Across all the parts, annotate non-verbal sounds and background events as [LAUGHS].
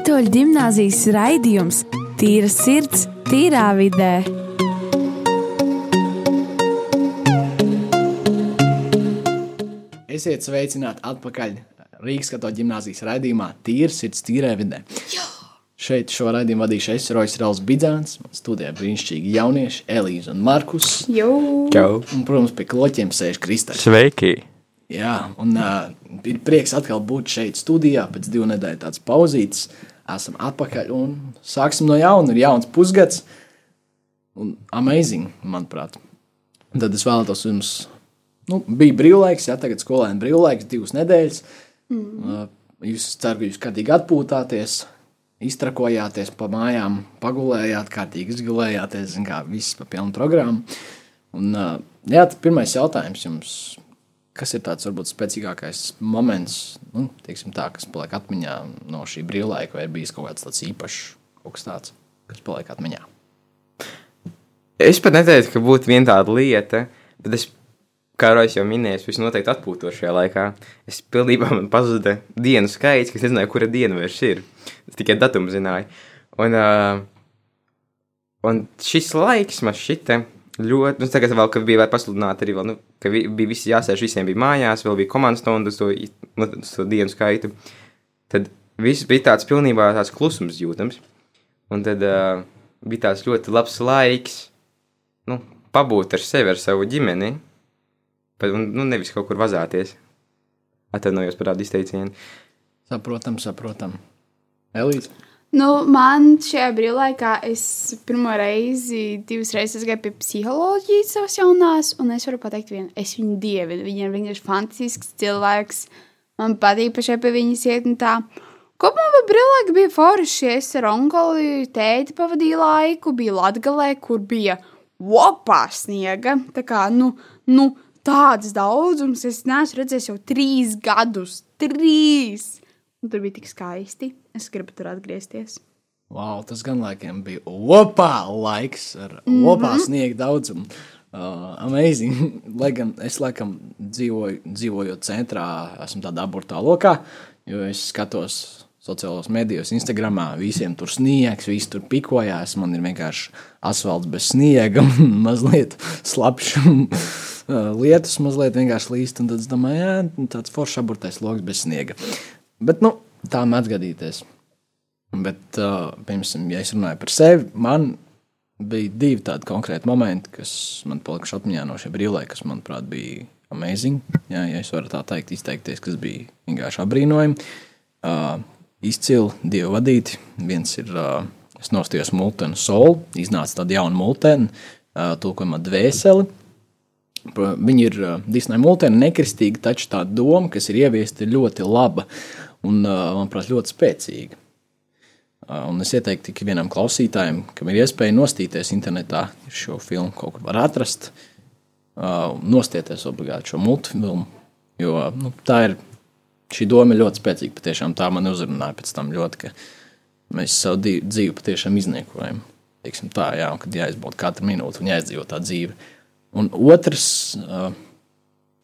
Katoļu gimnāzijas raidījums Tīra sirds, tīrā vidē. Esiet sveicināti atpakaļ Rīgas katoļu gimnāzijas raidījumā Tīra sirds, tīrā vidē. Jā. Šeit šo raidījumu vadīšu es, Rojas Rauls Bidzāns, studijā brīnišķīgi jaunieši Elīza un Markus. Jū. Čau! Un, protams, pie kloķiem sēž Kristāls. Sveiki! Jā, un uh, ir prieks atkal būt šeit studijā pēc divu nedēļu tāds pauzītes. Esam atpakaļ un sāksim no jauna. Ir jauns pusgads un amazing, manuprāt. Un tad es vēlētos jums, nu, bija brīvlaiks, jā, tagad skolēni brīvlaiks, divas nedēļas. Mm. Uh, jūs ceru, ka jūs kārtīgi atpūtāties, iztrakojāties pa mājām, pagulējāt, kārtīgi izgulējāties, zin kā, viss pa pilnu programmu. Un, uh, jā, pirmais jautājums jums, kas ir tāds varbūt spēcīgākais moments, nu, tā, kas paliek atmiņā no šī brīvlaika, vai ir bijis kaut kāds tāds īpašs, kaut kas tāds, kas paliek atmiņā? Es pat neteiktu, ka būtu viena tāda lieta, bet es, kā jau jau minēju, es noteikti atpūtos šajā laikā. Es pilnībā man pazuda dienu skaits, kas nezināju, kura diena vairs ir. Es tikai datumu zināju. Un, uh, un šis laiks man šķita ļoti, nu, tagad vēl, kad bija pasludināta arī, vēl, nu, ka vi, bija visi jāsēž, visiem bija mājās, vēl bija komandas stundas to, nu, to dienu skaitu. Tad viss bija tāds pilnībā tāds klusums jūtams. Un tad uh, bija tāds ļoti labs laiks, nu, pabūt ar sevi, ar savu ģimeni, bet, un, nu, nevis kaut kur vazāties. Atvainojos par tādu izteicienu. Saprotam, saprotam. Elīze? Nu, man šajā brīvlaikā es pirmo reizi, divas reizes gāju pie psiholoģijas savas jaunās, un es varu pateikt, vienu, es viņu dievinu. Viņa ir vienkārši fantastisks cilvēks. Man patīk pašai pie viņas iet un tā. Kopumā bija brīvlaika, bija forši. Es ar onkoli tēti pavadīju laiku, bija Latgalē, kur bija opā sniega. Tā kā, nu, nu tāds daudzums es neesmu redzējis jau trīs gadus. Trīs! Un tur bija tik skaisti. Es gribu tur atgriezties. Wow, tas gan laikam bija opā laiks ar mm -hmm. opā sniega daudzumu. Uh, amazing. [LAUGHS] Lai gan es laikam dzīvoju, dzīvojot centrā, esmu tādā abortā lokā, jo es skatos sociālos medijos, Instagramā, visiem tur sniegs, visi tur pikojās. Man ir vienkārši asfalts bez sniega, [LAUGHS] mazliet slapjš. [LAUGHS] Lietus mazliet vienkārši līst, un tad es domāju, jā, tāds foršs abortais lokus bez sniega. Bet, nu, tā mēdz gadīties. Bet, uh, piemēram, ja es runāju par sevi, man bija divi tādi konkrēti momenti, kas man palikuši atmiņā no šiem brīvlaika, kas, manuprāt, bija amazing. Jā, ja es varu tā teikt, izteikties, kas bija vienkārši apbrīnojami. Uh, izcili, dievu vadīti. Viens ir, uh, es nostājos multenu solu, iznāca tāda jauna multena, uh, tulkojumā dvēseli. Viņi ir uh, Disneja multena nekristīgi, taču tā doma, kas ir ieviesta, ir ļoti laba un, manuprāt, ļoti spēcīga. Un es ieteiktu ik vienam klausītājam, kam ir iespēja nostīties internetā, šo filmu kaut kur var atrast, nostieties obligāti šo multfilmu, jo nu, tā ir, šī doma ļoti spēcīga, patiešām tā man uzrunāja pēc tam ļoti, ka mēs savu dzīvi patiešām izniekojam. Teiksim tā, jā, kad jāizbauda katra minūte un jāizdzīvo tā dzīve. Un otrs uh,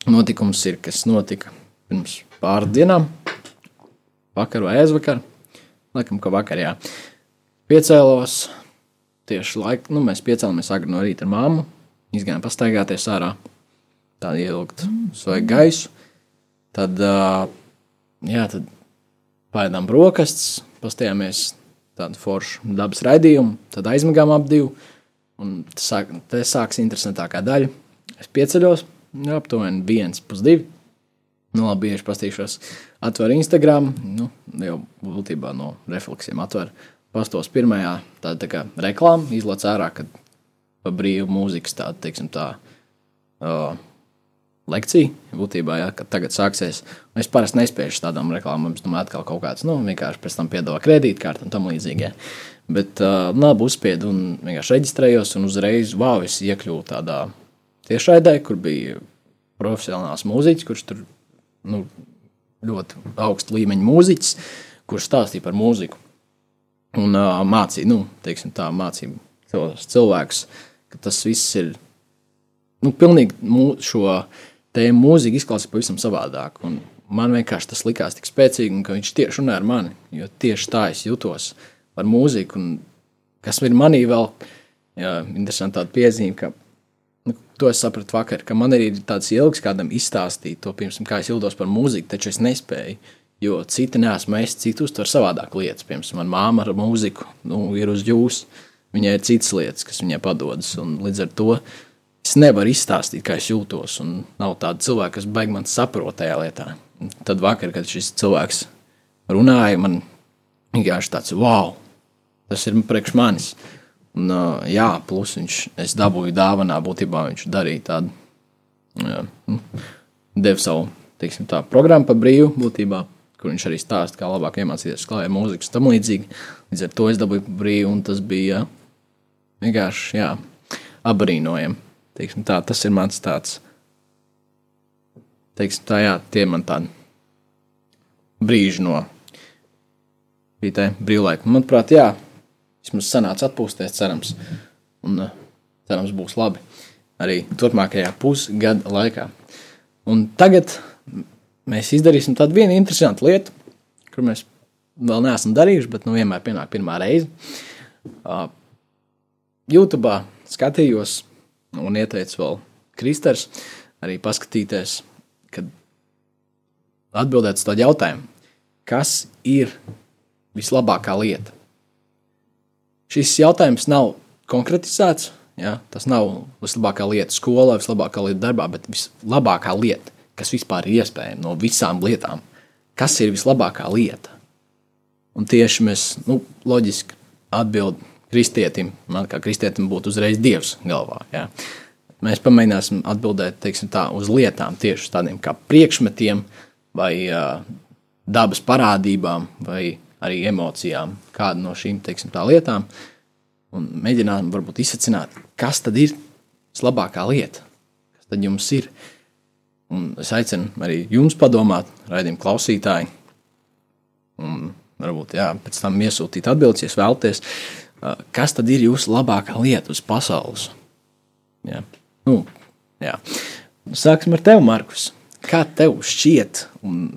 notikums ir, kas notika pirms pāris dienām, vakar vai aizvakar. Laikam, ka vakar, jā. Piecēlos tieši laikā, nu, mēs piecēlāmies agri no rīta ar māmu, izgājām pastaigāties ārā, tādu ielūgt svaigu gaisu. Tad, jā, tad paēdām brokastis, pastījāmies tādu foršu dabas raidījumu, tad aizmigām ap divu, un sāk, te sāks interesantākā daļa. Es pieceļos, aptuveni viens pus divi, nu labi, bieži pastīšos atver Instagram, nu, jau būtībā no refleksiem atver pastos pirmajā tāda tā kā reklāma, izlaiž ārā, kad pa brīvu mūzikas tāda, teiksim tā, uh, lekcija, būtībā, ja, tagad sāksies. Un es parasti nespēju tādām reklāmām, es domāju, atkal kaut kāds, nu, vienkārši pēc tam piedāvā kredītkarti un tam līdzīgi. Ja. Bet, uh, labi, uzspiedu un vienkārši reģistrējos, un uzreiz, wow, es iekļuvu tādā tiešraidē, kur bija profesionāls mūziķis, kurš tur, nu, ļoti augsta līmeņa mūziķis, kurš stāstīja par mūziku. Un uh, mācīja, nu, teiksim, tā mācīja cilvēkus, ka tas viss ir nu, pilnīgi mū, šo tēmu mūzika izklausās pavisam savādāk. Un man vienkārši tas likās tik spēcīgi, un ka viņš tieši runā ar mani. Jo tieši tā es jutos ar mūziku. Un kas ir manī vēl jā, interesanti tāda piezīme, ka nu, to es sapratu vakar, ka man arī ir tāds ilgs kādam izstāstīt to, pirms, kā es jūtos par mūziku, taču es nespēju. Jo citi nesmu es, citi uztver savādāk lietas. Piemēram, manā māma ar mūziku nu, ir uz jums. Viņai ir citas lietas, kas viņai padodas. Līdz ar to es nevaru izstāstīt, kā es jūtos. Nav tāda cilvēka, kas baig man saprot tajā lietā. Un tad vakar, kad šis cilvēks runāja, man vienkārši tāds wow, tas ir priekš manis. Un, uh, jā, plus viņš, es dabūju dāvanā, būtībā viņš darīja tādu, jā, nu, deva savu, teiksim tā, programmu par brīvu būtībā kur viņš arī stāsta, kā labāk iemācīties klāja mūziku un tam līdzīgi. Līdz ar to es dabūju brīvi, un tas bija vienkārši jā, abrīnojami. Teiksim, tā, tas ir mans tāds, teiksim, tā, jā, tie man tādi brīži no šī brīvlaika. Manuprāt, jā, vismaz sanāca atpūsties, cerams, un cerams būs labi arī turpmākajā pusgada laikā. Un tagad mēs izdarīsim tādu vienu interesantu lietu, kur mēs vēl neesam darījuši, bet nu vienmēr pienāk pirmā reize. Uh, YouTube skatījos un ieteicu vēl Kristers arī paskatīties, kad atbildēt uz tādu jautājumu, kas ir vislabākā lieta. Šis jautājums nav konkretizēts, ja? tas nav vislabākā lieta skolā, vislabākā lieta darbā, bet vislabākā lieta kas vispār ir iespējams no visām lietām. Kas ir vislabākā lieta? Un tieši mēs, nu, loģiski atbildam kristietim, man kā kristietim būtu uzreiz dievs galvā. Jā. Mēs pamēģināsim atbildēt teiksim, tā, uz lietām, tieši tādiem kā priekšmetiem, vai uh, dabas parādībām, vai arī emocijām, kādu no šīm teiksim, lietām. Un mēģinām varbūt izsacīt, kas tad ir vislabākā lieta, kas tad jums ir. Un es aicinu arī jums padomāt, raidījuma klausītāji. Un varbūt jā, pēc tam iesūtīt atbildes, ja vēlaties, kas tad ir jūsu labākā lieta uz pasaules. Jā. Nu, jā. Sāksim ar tevi, Markus. Kā tev šķiet, un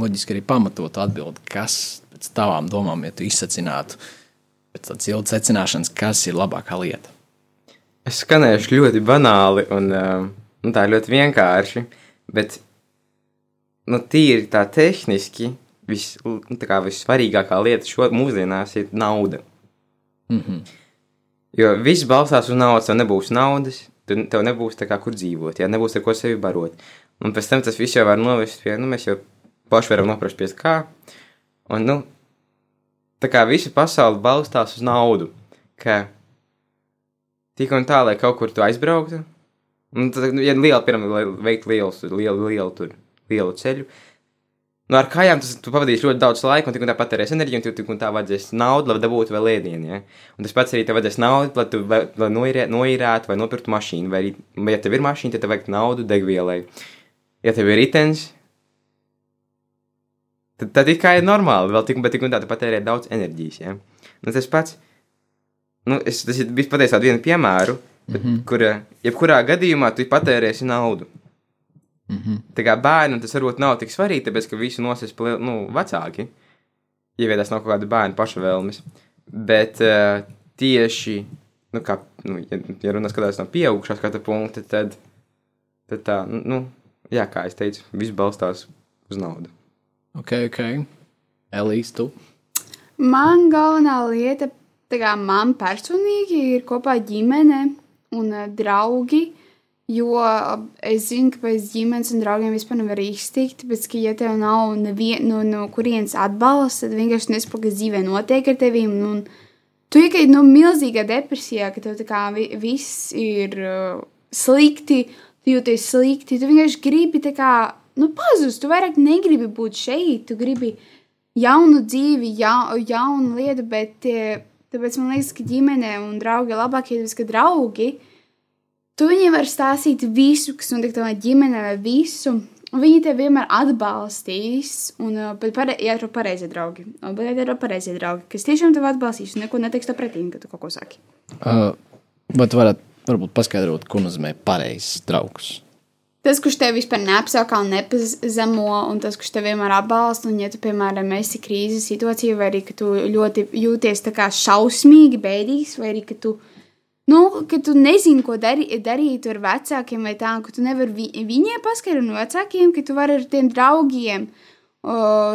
loģiski arī pamatot atbildi, kas pēc tavām domām, ja tu izsacinātu pēc tādas ilgas secināšanas, kas ir labākā lieta? Es skanēšu ļoti banāli, un nu, tā ļoti vienkārši. Uh, Bet, nu, tīri tā tehniski, vis, nu, tā kā vissvarīgākā lieta šo mūsdienās ir nauda. Mm -hmm. Jo viss balstās uz naudas, tev nebūs naudas, tev nebūs kā, kur dzīvot, ja nebūs ar ko sevi barot. Un pēc tam tas viss jau var novest pie, nu, mēs jau paši varam noprast pie kā. Un, nu, tā kā visa pasaule balstās uz naudu, ka tik un tā, lai kaut kur tu aizbrauktu, Un tad, nu, ja liela, piemēram, lai veiktu lielu, lielu, lielu, tur, lielu ceļu, nu, ar kājām tas tu pavadīsi ļoti daudz laika, un tik un tā patērēs enerģiju, un tik, tik un tā vajadzēs naudu, lai dabūtu vēl ēdienu, ja? Un tas pats arī tev vajadzēs naudu, lai tu vai, lai noīrē, noīrētu vai nopirktu mašīnu, vai arī, vai ja tev ir mašīna, tad tev vajag naudu degvielai. Ja tev ir ritenis, tad, tad it kā ir normāli, vēl tik, bet tik un tā tu patērē daudz enerģijas, ja? Un tas pats, nu, es, tas ir bijis patiesībā vienu piemēru, Bet, mm -hmm. kur, jebkurā gadījumā tu patērēsi naudu. Mm -hmm. Tā kā bērnam tas varbūt nav tik svarīgi, tāpēc ka visu nosēs nu, vecāki. Ieviedās nav kaut kāda bērna paša vēlmes. Bet uh, tieši, nu, kā, nu, ja, ja runā skatās no pieaugušā skata punkta, tad, tad tā, nu, jā, kā es teicu, viss balstās uz naudu. Ok, ok. Elīze, tu? Man galvenā lieta, kā man personīgi ir kopā ģimene un uh, draugi. Jo es zinu, ka pēc ģimenes un draugiem vispār nevar iztikt, bet, ka, ja tev nav nevien, no, no kurienes atbalsta, tad vienkārši nesaproti, kas dzīvē notiek ar tevi. Un, un tu iekrīt no milzīgā depresijā, ka tev kā viss ir uh, slikti, tu jūties slikti, tu vienkārši gribi kā, nu, pazust, tu vairāk negribi būt šeit, tu gribi jaunu dzīvi, ja, jaunu lietu, bet. Uh, Tāpēc man liekas, ka ģimene un draugi ir labākie, tāpēc, ka draugi, tu viņiem var stāstīt visu, kas notiek tavā ģimenē, vai visu. Viņi tevi vienmēr atbalstīs, un, uh, bet, pare, ja ir pareizi draugi, un, bet, ja ir pareizi draugi, kas tiešām tevi atbalstīs, un neko neteiks pretī, ka tu kaut ko saki. Uh, bet varat varbūt paskaidrot, ko nozīmē pareizs draugs? Tas, kurš tevi vispār neapsaka un nepazemo, un tas, kurš tevi vienmēr atbalsta, un ja tu, piemēram, esi krīzes situācijā, vai arī ka tu ļoti jūties tā kā šausmīgi bēdīgs, vai arī ka tu, nu, ka tu nezini, ko dari, darīt ar vecākiem, vai tā, ka tu nevari vi, viņiem paskaidrot no vecākiem, ka tu vari ar tiem draugiem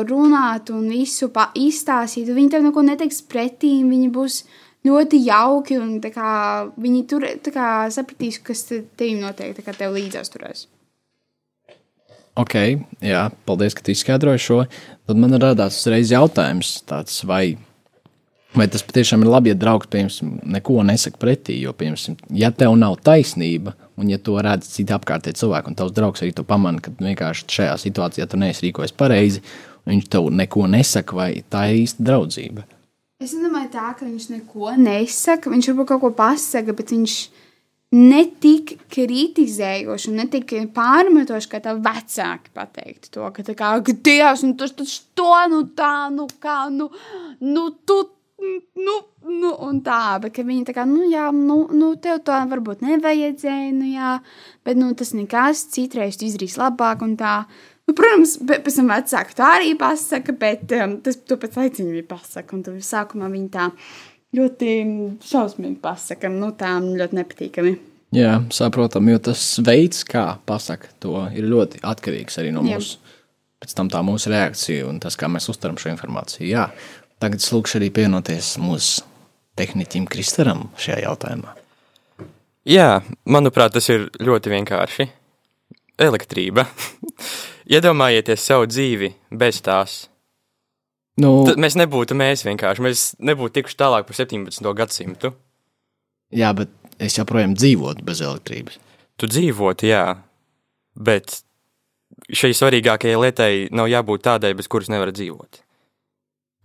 runāt un visu izstāstīt, un viņi tev neko neteiks pretī, viņi būs ļoti jauki, un kā, viņi tur kā, sapratīs, kas te, tev notiek, kā tev līdzās turēs. Ok, jā, paldies, ka tu izskaidroji šo. Tad man radās uzreiz jautājums, tāds, vai, vai tas patiešām ir labi, ja draugs piemēram, neko nesaka pretī. Jo, piemēram, ja tev nav taisnība, un ja to redz citi apkārtēji cilvēki, un tavs draugs arī to pamana, ka vienkārši šajā situācijā tu neesi rīkojies pareizi, viņš tev neko nesaka, vai tā ir īsta draudzība. Es nedomāju, tā, ka viņš neko nesaka. Viņš varbūt kaut ko pasaka, bet viņš ne tik kritizējoši un ne tik pārmetoši, kā tā vecāki pateiktu to, ka tā kā, Dievs, nu tas, tas to, nu tā, nu kā, nu, nu tu, nu, nu, un tā, bet viņi tā kā, nu jā, nu, nu tev to varbūt nevajadzēja, nu jā, bet, nu, tas nekas, citreiz tu izdarīs labāk un tā. Nu, protams, pēc tam vecāki to arī pasaka, bet um, tas to pēc laiciņa viņi pasaka, un tad sākumā viņi tā ļoti šausmīgi pasaka, nu tā ļoti nepatīkami. Jā, saprotam, jo tas veids, kā pasaka to, ir ļoti atkarīgs arī no Jā. mūsu, pēc tam tā mūsu reakcija un tas, kā mēs uztveram šo informāciju. Jā, tagad es lūkšu arī pievienoties mūsu tehniķim Kristaram šajā jautājumā. Jā, manuprāt, tas ir ļoti vienkārši. Elektrība. [LAUGHS] Iedomājieties savu dzīvi bez tās. Nu, Tad mēs nebūtu mēs vienkārši. Mēs nebūtu tikuši tālāk par 17. gadsimtu. jā, bet es joprojām dzīvotu bez elektrības. Tu dzīvotu, jā, bet šai svarīgākajai lietai nav jābūt tādai, bez kuras nevar dzīvot.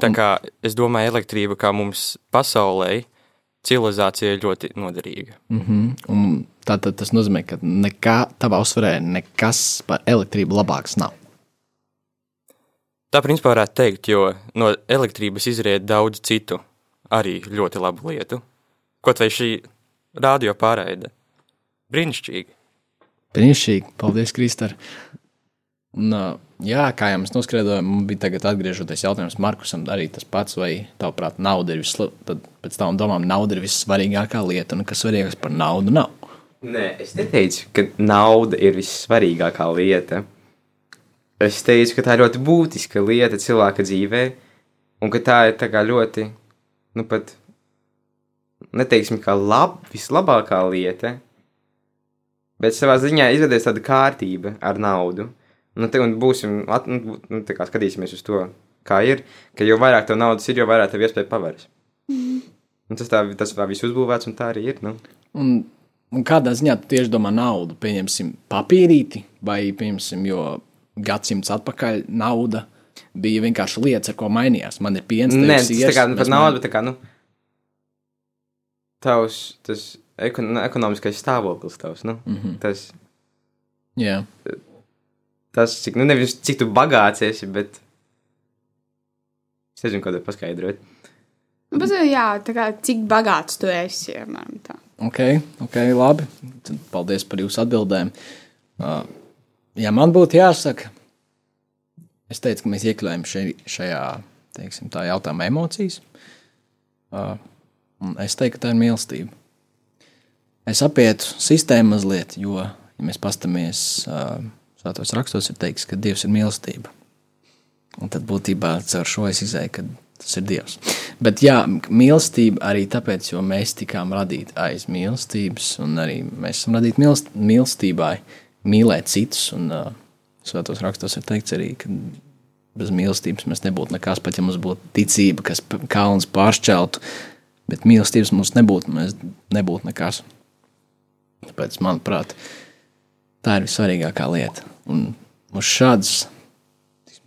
Tā kā es domāju, elektrība kā mums pasaulē, civilizācija ir ļoti noderīga. Mm -hmm. Tātad tas nozīmē, ka nekā tavā uzsverē nekas par elektrību labāks nav. Tā principā varētu teikt, jo no elektrības izriet daudz citu arī ļoti labu lietu. Kaut vai šī radio pārraide. Brīnišķīgi. Brīnišķīgi, paldies, Kristār. Un, jā, kā jau mēs noskaidrojām, man bija tagad atgriežoties jautājums Markusam, arī tas pats, vai tavuprāt, nauda ir visla... tad pēc tām domām, nauda ir vissvarīgākā lieta, un kas svarīgāks par naudu nav. Nē, es neteicu, ka nauda ir vissvarīgākā lieta. Es teicu, ka tā ir ļoti būtiska lieta cilvēka dzīvē, un ka tā ir tā ļoti, nu pat, neteiksim, kā lab, vislabākā lieta, bet savā ziņā izveidojas tāda kārtība ar naudu. Nu, te un būsim, at, nu, nu, tā kā skatīsimies uz to, kā ir, ka jo vairāk tev naudas ir, jo vairāk tev iespēja pavērs. Un tas tā, tas tā viss uzbūvēts, un tā arī ir. Nu. Un, un kādā ziņā tu tieši domā naudu? Pieņemsim papīrīti, vai pieņemsim, jo gadsimts atpakaļ nauda bija vienkārši lietas, ar ko mainījās. Man ir piens, Nē, ir tas nu, mēs pat nauda, bet tā kā, nu, tavs, tas ekon ekonomiskais stāvoklis tavs, nu, mm -hmm. tas, Jā, tas, cik, nu, nevis cik tu bagāts esi, bet es nezinu, ko tev paskaidrot. Nu, bet, jā, tā kā cik bagāts tu esi, apmēram tā. ok, ok, labi. Tad paldies par jūsu atbildēm. Uh, ja man būtu jāsaka, es teicu, ka mēs iekļaujam šai, šajā teiksim, tā jautājumā emocijas. Uh, un es teiktu, ka tā ir mīlestība. Es apietu sistēmu mazliet, jo, ja mēs paskatāmies uh, svētos rakstos, ir teikts, ka Dievs ir mīlestība. Un tad būtībā caur šo es izēju, ka tas ir Dievs. Bet jā, mīlestība arī tāpēc, jo mēs tikām radīti aiz mīlestības, un arī mēs esam radīti mīlest, mīlestībai, mīlēt citus. Un uh, svētos rakstos ir teikts arī, ka bez mīlestības mēs nebūtu nekas, pat ja mums būtu ticība, kas kalns pāršķeltu, bet mīlestības mums nebūtu, mēs nebūtu nekas. Tāpēc, manuprāt, tā ir vissvarīgākā lieta. Un uz šādas,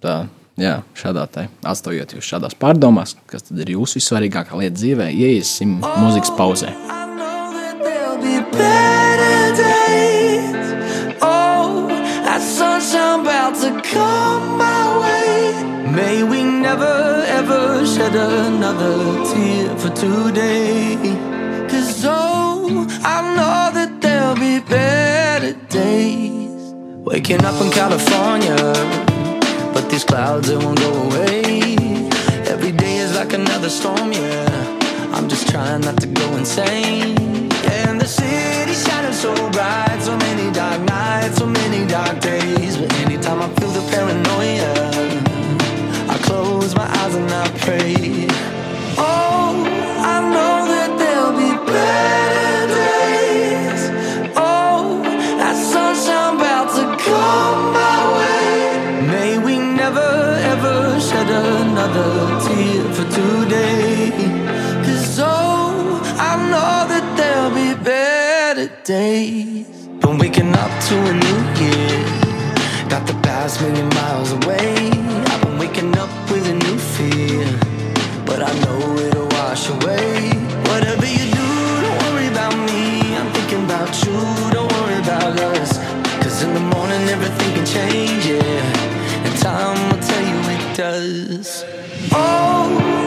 tā, jā, šādā tā, atstājot jūs šādās pārdomās, kas tad ir jūsu vissvarīgākā lieta dzīvē, ieiesim mūzikas pauzē. May we never ever shed another tear for today. Cause oh, I know that there'll be better days. Waking up in California, but these clouds they won't go away. Every day is like another storm, yeah. I'm just trying not to go insane. Yeah, and the city's shining so bright, so many dark nights, so many dark days. But anytime I feel the paranoia, I close my eyes and I pray. Oh, I know that there'll be better days. Been waking up to a new year. Got the past million miles away. I've been waking up with a new fear. But I know it'll wash away. Whatever you do, don't worry about me. I'm thinking about you, don't worry about us. Cause in the morning, everything can change, yeah. And time will tell you it does. Oh,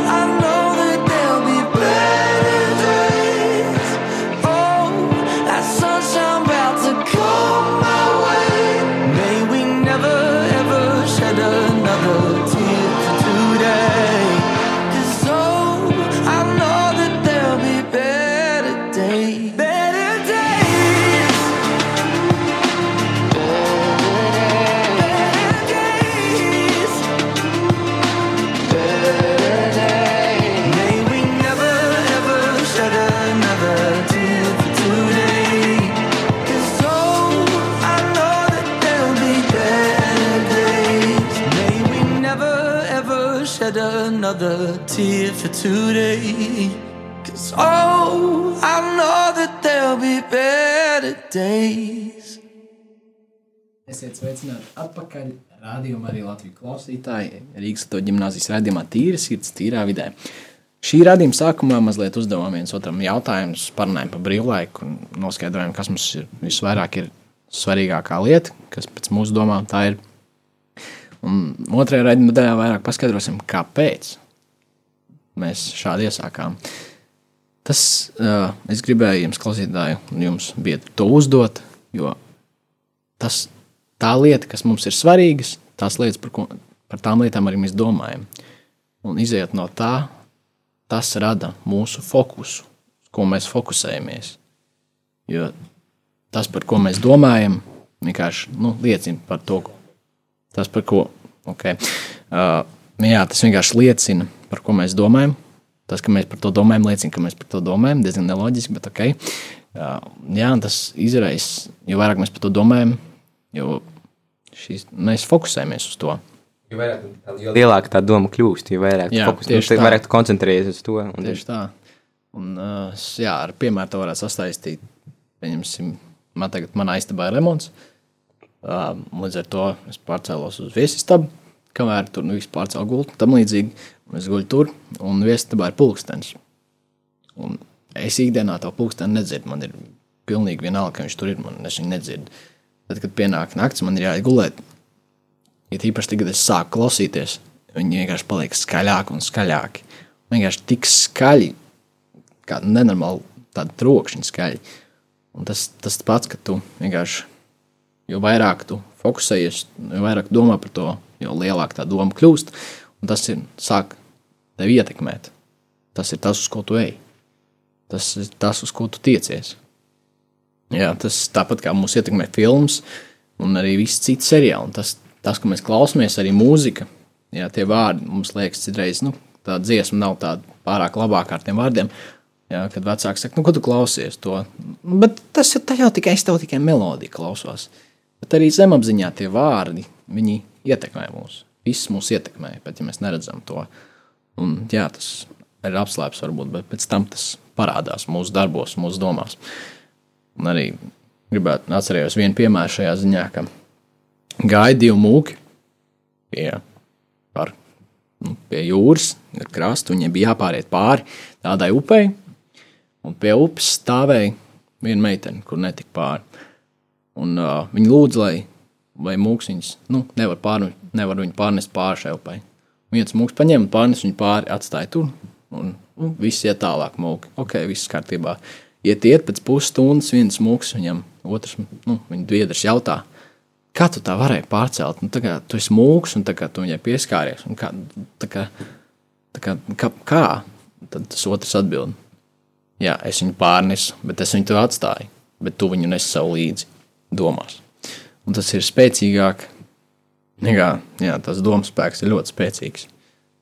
tear for today. 'Cause oh, I know that there'll be better days. Esiet sveicināti atpakaļ. Rādījumā arī Latvijas klausītāji Rīgas to ģimnāzijas raidījumā Tīra sirds, tīrā vidē. Šī raidījuma sākumā mazliet uzdevām viens otram jautājumus, parunājām par brīvlaiku un noskaidrojām, kas mums ir visvairāk ir svarīgākā lieta, kas pēc mūsu domām tā ir. Un otrajā raidījuma daļā vairāk paskaidrosim, kāpēc mēs šādi iesākām. Tas uh, es gribēju jums, klausītāji, un jums bija to uzdot, jo tas tā lieta, kas mums ir svarīgas, tās lietas, par, ko, par tām lietām arī mēs domājam. Un iziet no tā, tas rada mūsu fokusu, ko mēs fokusējamies. Jo tas, par ko mēs domājam, vienkārši nu, liecina par to, tas, par ko. Okay. Uh, jā, tas vienkārši liecina, par ko mēs domājam. Tas, ka mēs par to domājam, liecina, ka mēs par to domājam. Diezgan neloģiski, bet ok. Uh, jā, un tas izraisa, jo vairāk mēs par to domājam, jo šīs, mēs fokusējamies uz to. Jo, vairāk, jo lielāka tā doma kļūst, jo vairāk Jā, fokus, nu, tā. vairāk koncentrējies uz to. Un, Tieši tā. Un, uh, jā, ar piemēru to varētu sastāstīt. Pieņemsim, man tagad manā istabā ir remonts. Uh, līdz ar to es pārcēlos uz viesistabu, kamēr tur nu, viss pārcēlās gultu. Tam līdzīgi un es guļu tur, un viesistabā ir pulkstenis. Un es ikdienā to pulksteni nedzirdu. Man ir pilnīgi vienalga, ka viņš tur ir. Man es viņu nedzirdu. Tad, kad pienāk naktis, man ir jāiet gulēt. Ja tīpaši tagad es sāku klausīties, viņi vienkārši paliek skaļāki un skaļāki. Vienkārši tik skaļi, kā nenormāli tāda trokšņa skaļi. Un tas, tas pats, ka tu vienkārši, jo vairāk tu fokusējies, jo vairāk domā par to, jo lielāka tā doma kļūst. Un tas ir sāk tevi ietekmēt. Tas ir tas, uz ko tu ej. Tas ir tas, uz ko tu tiecies. Jā, tas tāpat kā mūsu ietekmē filmas un arī viss cits seriāls. Tas, tas, ko mēs klausāmies, arī mūzika. Jā, tie vārdi mums liekas, citreiz nu, tā dziesma nav tāda pārāk labāka ar tiem vārdiem. Jā, kad vecāki saka, nu, ko tu klausies to? Bet tas jau, tā jau tikai es tev tikai melodiju klausos. Bet arī zemapziņā tie vārdi, viņi ietekmē mūs. Viss mūs ietekmē, pat ja mēs neredzam to. Un, jā, tas ir apslēpts varbūt, bet pēc tam tas parādās mūsu darbos, mūsu domās. Un arī gribētu atcerēties vienu piemēru šajā ziņā, ka gāja divi mūki pie, par, nu, pie jūras, ar krastu. Viņiem bija jāpāriet pāri tādai upei, un pie upes stāvēja viena meitene, kur netika pāri. Un, uh, viņa lūdza, lai, lai mūks viņus nu, nevar, pār, nevar viņu pārnest pāri šai upei. Viens mūks paņēma un pārnesa viņu pāri, atstāja tur, un nu, viss iet tālāk. Mūki. Ok, viss kārtībā. Iet, iet pēc pusstundas, viens mūks viņam, otrs, nu, viņa biedrs jautā, kā tu tā varēji pārcelt? Nu, tā kā tu esi mūks un tā kā tu viņai pieskāries. un Kā, tā kā, tā kā, kā, kā? Tad tas otrs atbild. Jā, es viņu pārnesu, bet es viņu tur atstāju. Bet tu viņu nes sev līdzi domās. Un tas ir spēcīgāk. Nekā, jā, tas domas spēks ir ļoti spēcīgs.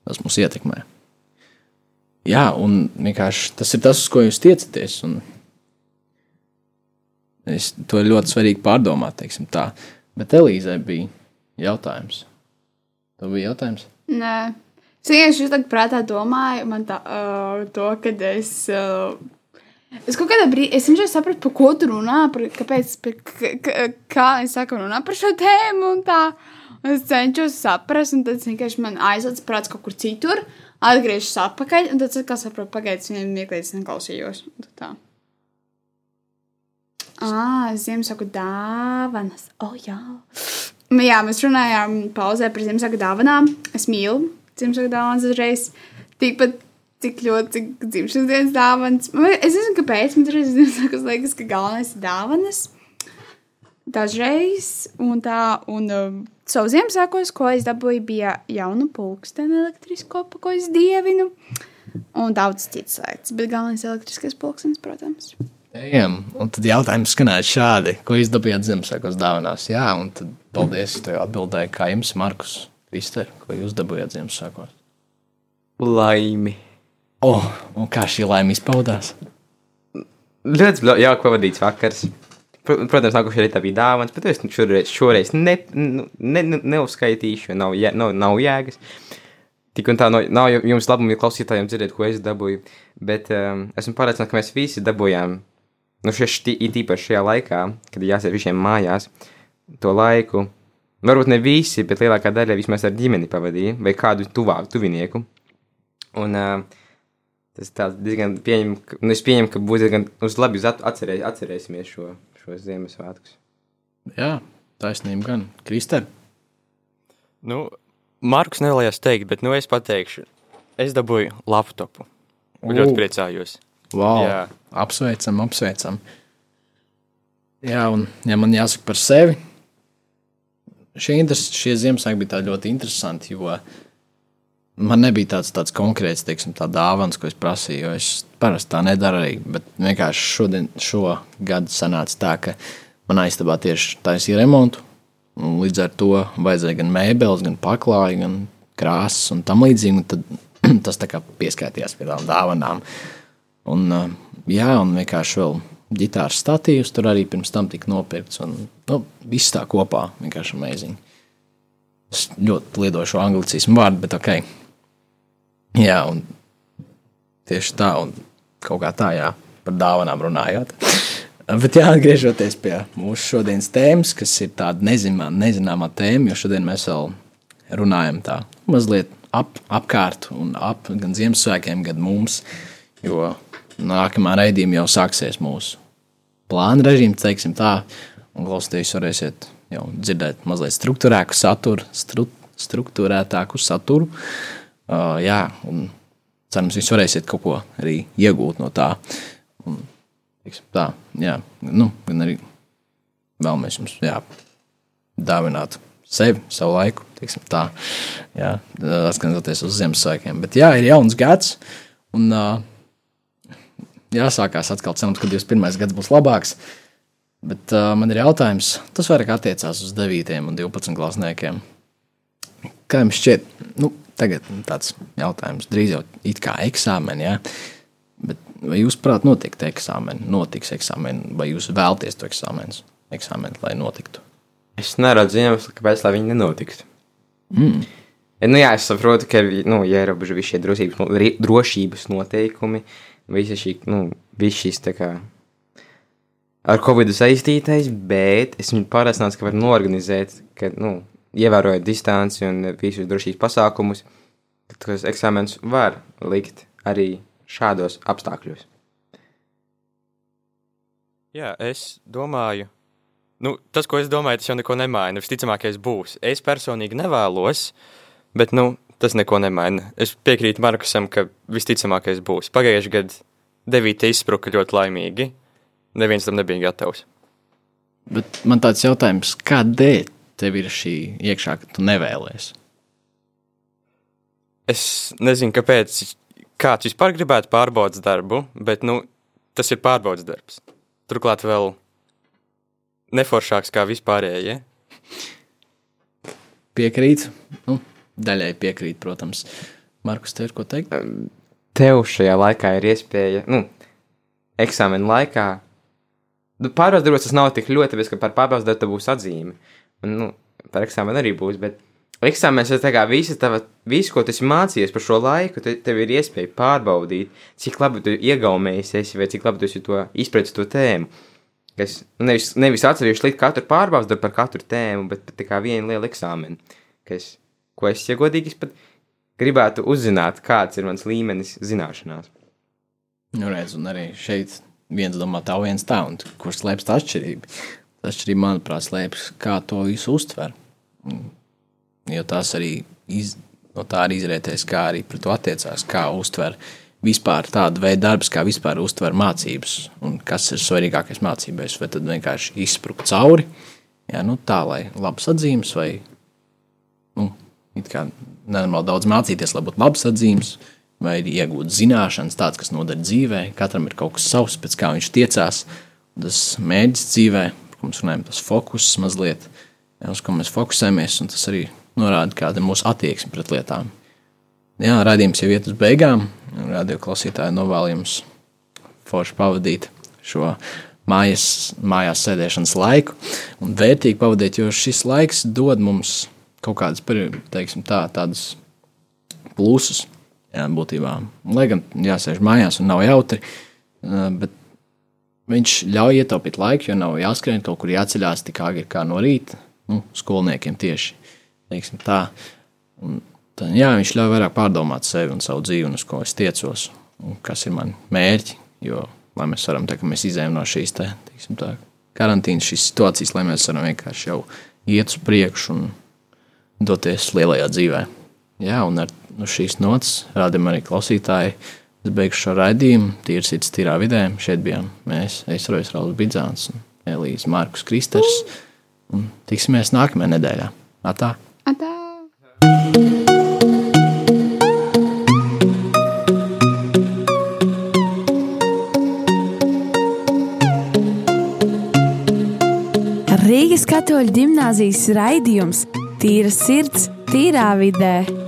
Tas mūs ietekmē. Jā, un vienkārši tas ir tas, uz ko jūs tiecaties. Es, to ir ļoti svarīgi pārdomāt. teiksim Tā. Bet Elīzai bija jautājums. Tev bija jautājums? Nē. Es vienkārši tagad prātā domāju, man tā, uh, to, kad es. Uh, Es kaut kādā brīdī, es vienkārši sapratu, par ko tu runā, par, kāpēc, par, kā, es saku, runā par šo tēmu un tā. Un es cenšos saprast, un tad es vienkārši man aizlaiž prāts kaut kur citur, atgriežas atpakaļ, un tad es atkal saprotu, pagaidzi, viņiem mirklīdz neklausījos. Un tad tā. Ah, Ziemassvētku dāvanas. Oh, jā. Nu Jā, mēs runājām pauzē par Ziemassvētku dāvanām. Es mīlu Ziemassvētku dāvanas uzreiz. Tikpat tik ļoti, dzimšanas dienas dāvanas. Man- Es nezinu, kāpēc man dažreiz Ziemassvētkos liekas, ka galvenais ir dāvanas. Dažreiz, un tā, un um, savu Ziemassvētkos, ko es dabūju, bija jaunu pulksteni elektrisko, pa ko es dievinu. Un daudz citas lietas, bet galvenais ir elektriskais pulkstenis, protams. Ejam, un tad jautājums skanēja šādi, ko jūs dabūjāt Ziemassvētkos dāvanās. Jā, un tad paldies, ka tev atbildēja, kā jums, Markus, Krister, ko jūs dabūjāt Ziemassvētkos. Laimi. Oh, un kā šī laime izpaudās? Ļoti jauki pavadīts vakars. Pro- Protams, nākošais rītā bija dāvāns, bet es nu šoreiz, šoreiz ne, nu, ne, ne, neuzskaitīšu, nav, jē, nav, nav jēgas. Tik un tā nav, nav jums labumi klausītājiem dzirdēt, ko es dabūju. Bet um, esmu pārliecināts, ka mēs visi dabūjām, nu, šie, īpaši šajā laikā, kad jāsēž visiem mājās, to laiku. Varbūt ne visi, bet lielākā daļa vismaz ar ģimeni pavadīja, vai kādu tuvāku tuvinieku. Un uh, tas tāds diezgan pieņem, ka, nu, es pieņemu, ka būs diezgan uz labi uz at- atcerē, atcerēsimies šo, šo Ziemassvētkus. Jā, taisnība gan. Krister, Nu, Marks nevēlējās teikt, bet nu es pateikšu. Es dabūju laptopu. Un ļoti priecājos. wow, Jā. apsveicam, apsveicam. Jā, un ja man jāsaka par sevi, šie, interes, šie Ziemassvētki bija ļoti interesanti, jo man nebija tāds, tāds konkrēts, teiksim, tā dāvans, ko es prasīju, es parasti tā nedaru arī, bet vienkārši šodien, šo gadu sanāca tā, ka man aizstabā tieši taisīja remontu, līdz ar to vajadzēja gan mēbeles, gan paklāju, gan krāsas un tam līdzīgi, tad [CLEARS THROAT] tas pieskaitījās pie tām dāvanām. Un, uh, jā, un vienkārši vēl ģitāras statīvs tur arī pirms tam tika nopirkts. Un, nu, viss tā kopā vienkārši amazing. Es ļoti liedoju šo anglicismu vārdu, bet ok. Jā, un tieši tā, un kaut kā tā, jā, par dāvanām runājot. Bet jā, atgriežoties pie mūsu šodienas tēmas, kas ir tāda nezināmā, nezināmā tēma, jo šodien mēs vēl runājam tā mazliet ap, apkārt un ap gan Ziemassvētkiem, gan mums, jo nākamā raidījuma jau sāksies mūsu plāna režīms, teiksim tā, un klausīties varēsiet jau dzirdēt mazliet struktūrētāku saturu, stru, struktūrētāku saturu. Uh, jā, un cerams, jūs varēsiet kaut ko arī iegūt no tā. Un, teiksim, tā jā, nu, gan arī vēlamies jums jā, dāvināt sevi, savu laiku, teiksim, tā, jā, atskatoties uz Ziemassvētkiem. Bet jā, ir jauns gads, un uh, jāsākās atkal cerams, ka 21. gads būs labāks. Bet uh, man ir jautājums, tas vairāk attiecās uz 9 un 12 klasniekiem. Kā jums šķiet, nu, tagad tāds jautājums, drīz jau it kā eksāmeni, ja? bet vai jūs prāt notikt eksāmeni, notiks eksāmeni, vai jūs vēlties to eksāmenu, eksāmeni, lai notiktu? Es neredzu iemeslu, kāpēc tā viņi nenotiktu. Mm. Nu, jā, es saprotu, ka nu, ierobežo visi šie drošības, drošības noteikumi, visa šī, nu, šīs tā kā ar covid saistītais, bet es viņu pārliecināts, ka var norganizēt, ka, nu, ievērojot distanci un visus drošības pasākumus, ka tos eksāmenus var likt arī šādos apstākļos. Jā, es domāju, nu, tas, ko es domāju, tas jau neko nemaina. Visticamākais būs. Es personīgi nevēlos, bet nu, tas neko nemaina. Es piekrītu Markusam, ka visticamākais būs. Pagājušajā gadā devīte izspruka ļoti laimīgi. Neviens tam nebija gatavs. Bet man tāds jautājums, kādēļ tev ir šī iekšā, ka tu nevēlies? Es nezinu, kāpēc kāds vispār gribētu pārbaudas darbu, bet nu, tas ir pārbaudas darbs. Turklāt vēl neforšāks kā vispārējie. Ja? Piekrīt, nu, daļai piekrīt, protams. Markus, tev ir ko teikt? Tev šajā laikā ir iespēja, nu, eksāmena laikā. Nu, pārbaudas darbos tas nav tik ļoti, ka par pārbaudas darbu būs atzīme. Un, nu, par eksāmenu arī būs, bet eksāmenis ir tā kā visa tava, visu, ko tu esi mācījies par šo laiku, te, tev ir iespēja pārbaudīt, cik labi tu iegaumējies esi, vai cik labi tu esi to izpratis to tēmu. Kas nu, nevis, nevis atsevišķi likt katru pārbaudas darbu par katru tēmu, bet, tā kā viena liela eksāmena. Kas, ko es, ja godīgi, es pat gribētu uzzināt, kāds ir mans līmenis zināšanās. Nu, redz, un arī šeit viens domā tā, viens tā, un kur slēpjas tā atšķirība. Tā atšķirība, manuprāt, slēpjas, kā to visu uztver. Jo tās arī iz, no tā arī izrietēs, kā arī pret to attiecās, kā uztver vispār tādu veidu darbus, kā vispār uztver mācības, un kas ir svarīgākais mācībās, vai tad vienkārši izsprukt cauri, jā, nu tā, lai labs atzīmes, vai, nu, kā nenormāli daudz mācīties, lai būtu labs atzīmes, vai arī iegūt zināšanas, tādas, kas noder dzīvē. Katram ir kaut kas savs, pēc kā viņš tiecās. Tas mēģis dzīvē, ko mēs runājam, tas fokus mazliet, uz ko mēs fokusējamies, un tas arī norāda, kāda ir mūsu attieksme pret lietām. Jā, rādījums jau iet uz beigām. Radio klausītāji novēl jums forši pavadīt šo mājas, mājās sēdēšanas laiku un vērtīgi pavadīt, jo šis laiks dod mums kaut kādas, teiksim, tā, tādas plusus jā, būtībā. Lai gan jāsēž mājās un nav jautri, bet viņš ļauj ietaupīt laiku, jo nav jāskrien kaut kur jāceļās tik agri kā no rīta. Nu, skolniekiem tieši tā. Un, tad, jā, viņš ļauj vairāk pārdomāt sevi un savu dzīvi, un uz ko es tiecos, un kas ir mani mērķi. Jo, lai mēs varam ka mēs izējām no šīs te, tā, karantīnas, šīs situācijas, lai mēs varam vienkārši jau iet uz priekšu un doties lielajā dzīvēm. Jā, un ar nu, šīs nots rādījām arī klausītāji. Es beigšu šo raidījumu, tīri sirds, tīrā vidē. Šeit bijām mēs, Eisrojas Rauls Bidzāns un Elīze Markus Kristers. Un tiksimies nākamajā nedēļā. Atā! Atā! Rīgas katoļu gimnāzijas raidījums Tīra sirds, tīrā vidē.